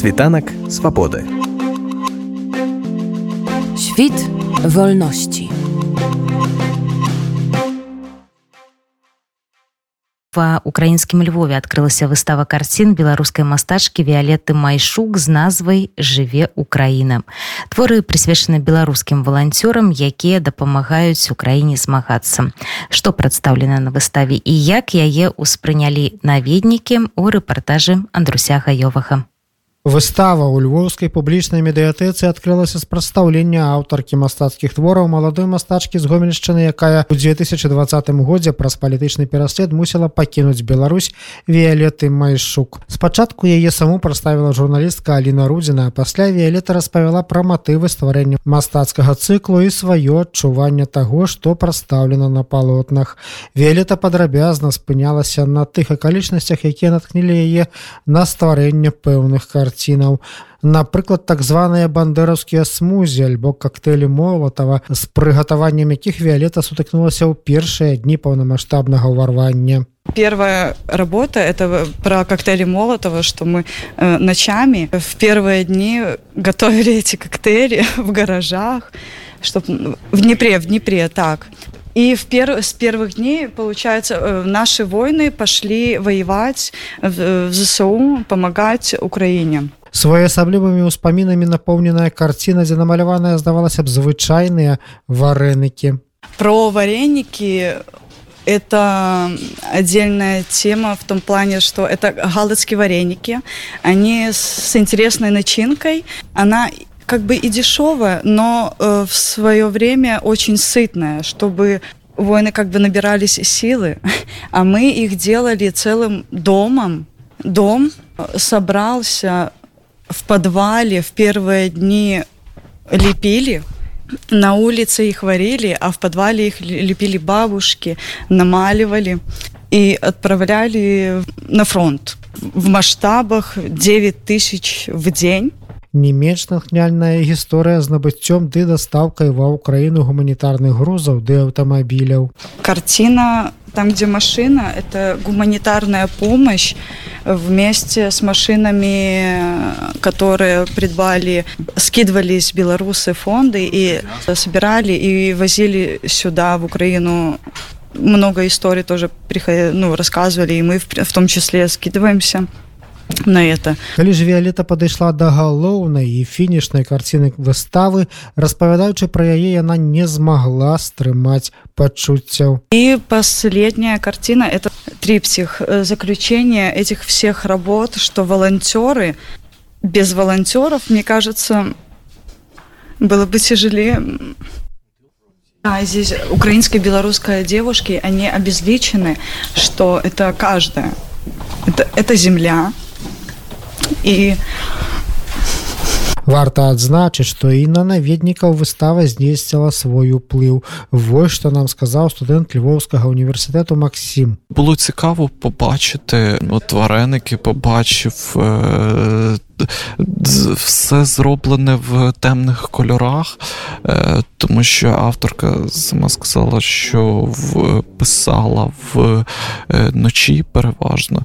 Світанак свабоды. Świt wolności. Ва украінскім Львове адкрылася выстава карцін беларускай мастачкі Віолетты Майшук з назвай жыве Украіна. Творы прысвечаны беларускім валанцёрам, якія дапамагаюць украіне змагацца. Што прадстаўлена на выставе і як яе ўспрынялі наведнікі у рэпартажы Андруся Гаёвага. Выстава ў львоўскай публічнай медыятэцы адкрылася з прадстаўлення аўтаркі мастацкіх твораў маладой мастачкі з гомельшчыны, якая ў 2020 годзе праз палітычны пераслед мусіла пакінуць Беларусь Віолеты Майшук. Спачатку яе саму прадставіла журналістка Аліна Рудзіна, а пасля Віолета распавяла пра матывы стварэння мастацкага цыклу і сваё адчуванне таго, што прадстаўлена на палотнах. Віолета падрабязна спынялася на тых акалічнасцях, якія наткнілі яе на стварэнне пэўных карт карцінаў напрыклад так званыя бандераўскія смузі альбо коктейлі молотава з прыгатаваннем якіх віолета сутыкнулася ў першыя дні паўнамасштабнага ўварвання Первая работа это про коктейли Молотова, что мы э, ночами в первые дни готовили эти коктейли в гаражах, чтобы в Днепре, в Днепре, так. И в пер... с первых дней, получается, э, наши воины пошли воевать в, в ЗСУ, помогать Украине. Своеасаблівымі ўспамінамі напоўненая карціна, дзе намаляваная здавалася б звычайныя варэнікі. Про вареники это отдельная тема в том плане, что это галицкие вареники. Они с интересной начинкой. Она как бы и дешевая, но э, в свое время очень сытная, чтобы воины как бы набирались силы, а мы их делали целым домом. Дом собрался в подвале в первые дни лепили, на улице их варили, а в подвале их лепили бабушки, намаливали и отправляли на фронт в масштабах 9 тысяч в день не менш натхняльная гісторыя з набыццём ды дастаўкай ва ўкраіну гуманітарных грузаў ды аўтамабіляў картина там где машина это гуманитарная помощь вместе с машинами которые придбали скидывались белорусы фонды и собирали и возили сюда в украину много историй тоже приходили ну рассказывали и мы в том числе скидываемся на это калі ж віолета падышла да галоўнай і фінішнай карціны выставы распавядаючы пра яе яна не змагла стрымаць пачуццяў и последняя картина это трипсих заключение этих всех работ что волонтеры без волонтеров мне кажется было бы тяжелее а здесь украинская белорусская девушки они обезличены что это каждая это, это земля і варта адзначыць што і на наведнікаў выстава знесціла свой уплыў вось што нам сказаў студэнт львоўскага універсітэту Макссім було цікаво побачити от вареники побачив е, все зроблене в темних кольорах, е, тому що авторка сама сказала, що писала вночі е, переважно.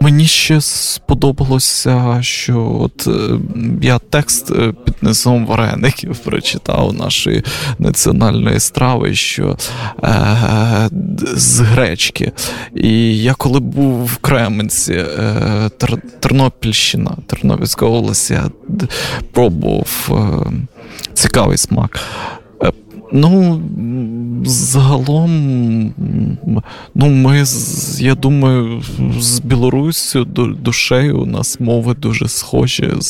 Мені ще сподобалося, що от е, я текст під низом вареників прочитав нашої національної страви, що з гречки. І я коли був в Кременці, Тернопільщина, Тернопіль Тернопільська область, я пробував цікавий смак. Е, ну, загалом, ну, ми, я думаю, з Білоруссю душею у нас мови дуже схожі з,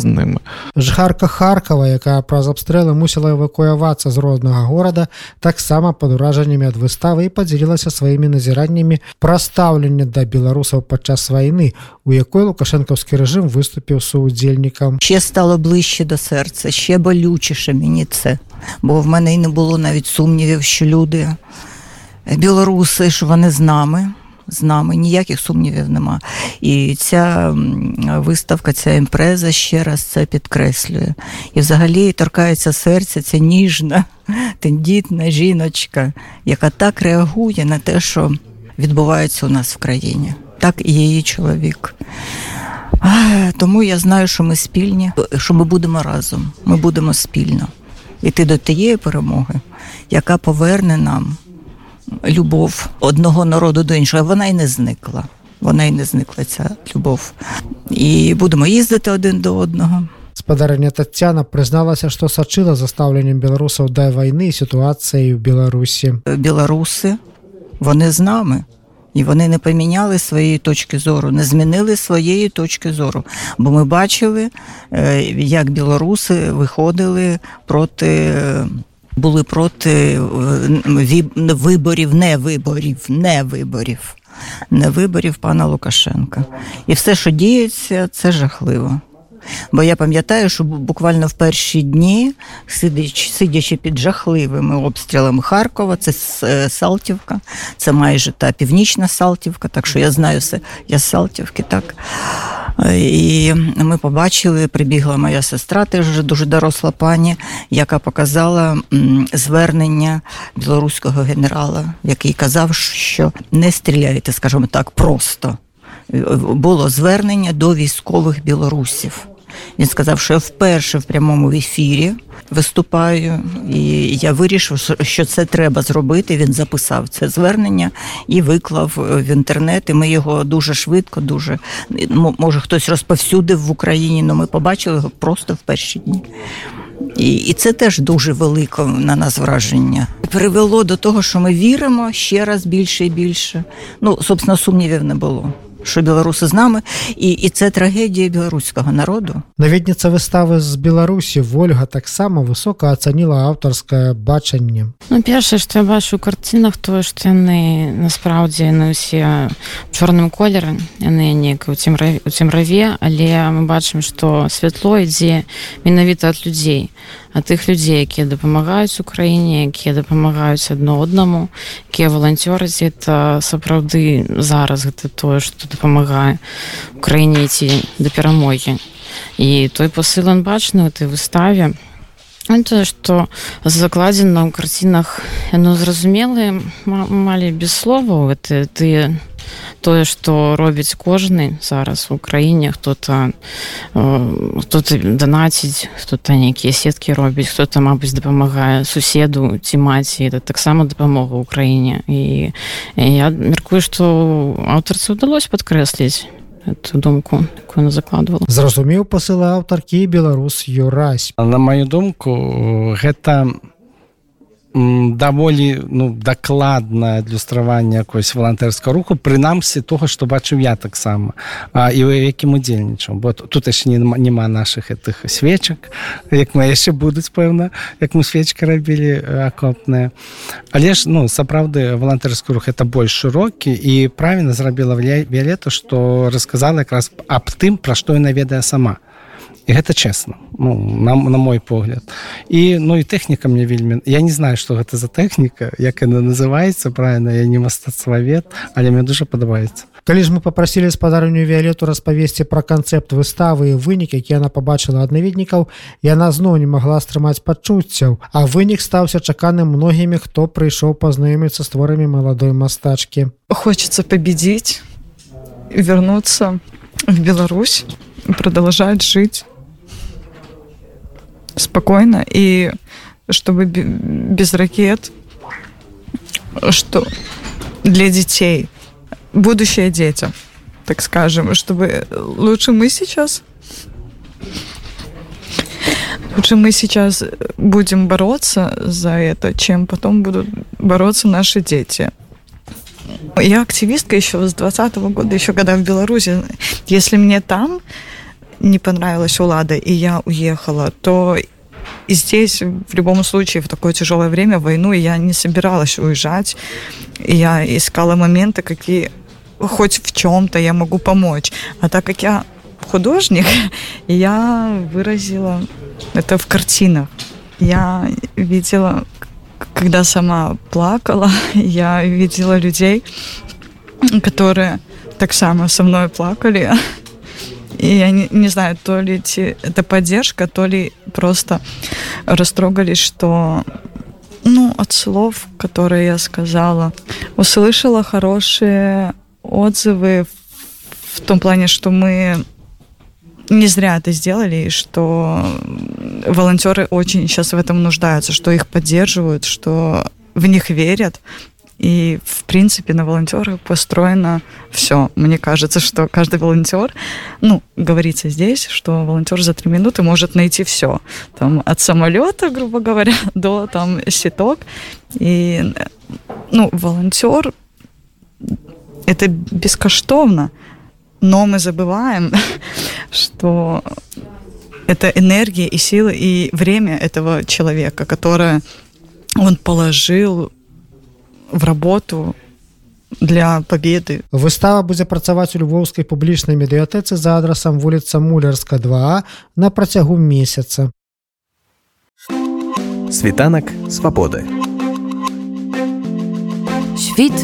з ними. Жыхарка Харкова, якая праз абстрэлы мусіла эвакуявацца з роднага горада, таксама пад уражаннямі ад выставы і падзялілася сваімі назіраннямі пра стаўленне да беларусаў падчас вайны, у якой лукашэнкаўскі рэжым выступіў суудзельнікам. Ще стало ближче до серця, ще болючіше мені це Бо в мене й не було навіть сумнівів, що люди, білоруси, що вони з нами. З нами ніяких сумнівів нема. І ця виставка, ця імпреза ще раз це підкреслює. І взагалі торкається серця ця ніжна, тендітна жіночка, яка так реагує на те, що відбувається у нас в країні, так і її чоловік. Тому я знаю, що ми спільні, що ми будемо разом. Ми будемо спільно йти до тієї перемоги, яка поверне нам любов одного народу до іншого. Вона й не зникла. Вона й не зникла ця любов. І будемо їздити один до одного. спадарыня Тацяна прызналася што сачыла за стаўленнем беларусаў да вайны і сітуацыяй у беларусі білоруси, вони з нами. І вони не поміняли своєї точки зору, не змінили своєї точки зору. Бо ми бачили, е, як білоруси виходили проти, е, були проти е, виборів, не виборів, не виборів, не виборів пана Лукашенка. І все, що діється, це жахливо. Бо я пам'ятаю, що буквально в перші дні, сидячи, під жахливими обстрілами Харкова, це е, Салтівка, це майже та північна Салтівка, так що я знаю все, я з Салтівки, так. Е, І ми побачили, прибігла моя сестра, теж дуже доросла пані, яка показала звернення білоруського генерала, який казав, що не стріляйте, скажімо так, просто було звернення до військових білорусів. Він сказав, що я вперше в прямому ефірі виступаю, і я вирішив, що це треба зробити. Він записав це звернення і виклав в інтернет. І ми його дуже швидко, дуже може хтось розповсюдив в Україні, але ми побачили його просто в перші дні. І, і це теж дуже велике на нас враження. Привело до того, що ми віримо ще раз більше і більше. Ну, собственно, сумнівів не було. Що білоруси з нами, і, і це трагедія білоруського народу. наведніца выставы з беларусі ольга таксама высока ацаніла аўтарскае бачанне Ну, першае, што я бачу ў карцінах тое, што яны насправдзе яны ўсе чорным колеры яны неяк у цемраве, у цемраве, але мы бачым, што святло ідзе менавіта ад людзей Ад тых людзей, якія дапамагаюць украіне, якія дапамагаюць адно аднаму, якія валанцёраць это сапраўды зараз гэта тое, што дапамагае украіне ці да перамогі. І той посыл ён бачны ў этой выставе, Ну, тое што закладзена ў карцінах яно зразумелае малі без словаў гэта тыя тое што робіць кожны зараз у краіне хто-то хто-то данаціць хто-то нейкія сеткі робіць хто-то мабыць дапамагае суседу ці маці. Это таксама дапамога ў краіне. І, я мяркую што аўтарцы ўдалося падкрэсліць эту думку якую она закладывала зразумеў пасылы аўтаркі беларус юрась. На маю думку гэта м, даволі ну дакладнае адлюстраванне якогось валантэрскага руху прынамсі того што бачыў я таксама і ў якім удзельнічаў бо тут яшчэ не няма наших гэтых свечак як мы яшчэ будуць пэўна як мы свечка рабілі акопныя але ж ну сапраўды валантэрскі рух это больш шырокі і правільна зрабіла віолета што расказала якраз аб тым пра што яна ведае сама і гэта чесна ну, на, на мой погляд. І ну і тэхніка мне вельмі я не знаю что гэта за тэхніка як яна называется правильно я не мастацтвавед але мне дуже падабаецца. Калі ж мы папрасілі спадарню віолету распавесці пра канцэпт выставы і вынік які яна побачыла ад наведнікаў яна зноў не магла стрымаць пачуццяў а вынік стаўся чаканым многімі хто прыйшоў пазнаёміцца з творамі маладой мастачкі. Хочется победить, вернуться в Беларусь, продолжать жить спокойно и чтобы бе- без ракет, что для детей, будущее детям, так скажем, чтобы лучше мы сейчас лучше мы сейчас будем бороться за это, чем потом будут бороться наши дети. Я активистка еще с 20 года, еще когда в Беларуси. Если мне там не понравилась Улада, и я уехала, то и здесь, в любом случае, в такое тяжелое время, в войну, я не собиралась уезжать. Я искала моменты, какие хоть в чем-то я могу помочь. А так как я художник, я выразила это в картинах. Я видела, когда сама плакала, я видела людей, которые так само со мной плакали. И я не, не знаю, то ли те- это поддержка, то ли просто растрогались, что ну, от слов, которые я сказала, услышала хорошие отзывы в- в том плане, что мы не зря это сделали, и что волонтеры очень сейчас в этом нуждаются, что их поддерживают, что в них верят. И, в принципе, на волонтерах построено все. Мне кажется, что каждый волонтер, ну, говорится здесь, что волонтер за три минуты может найти все. Там от самолета, грубо говоря, до там сеток. И, ну, волонтер это бескоштовно, но мы забываем, что это энергия и сила и время этого человека, которое он положил в работу для победы. Выстава будзе працаваць у львоўскай публічнай медыятэцы за адрасам вуліца мулярска 2 на працягу месяца. Світанак свабоды. Świt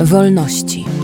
wolności.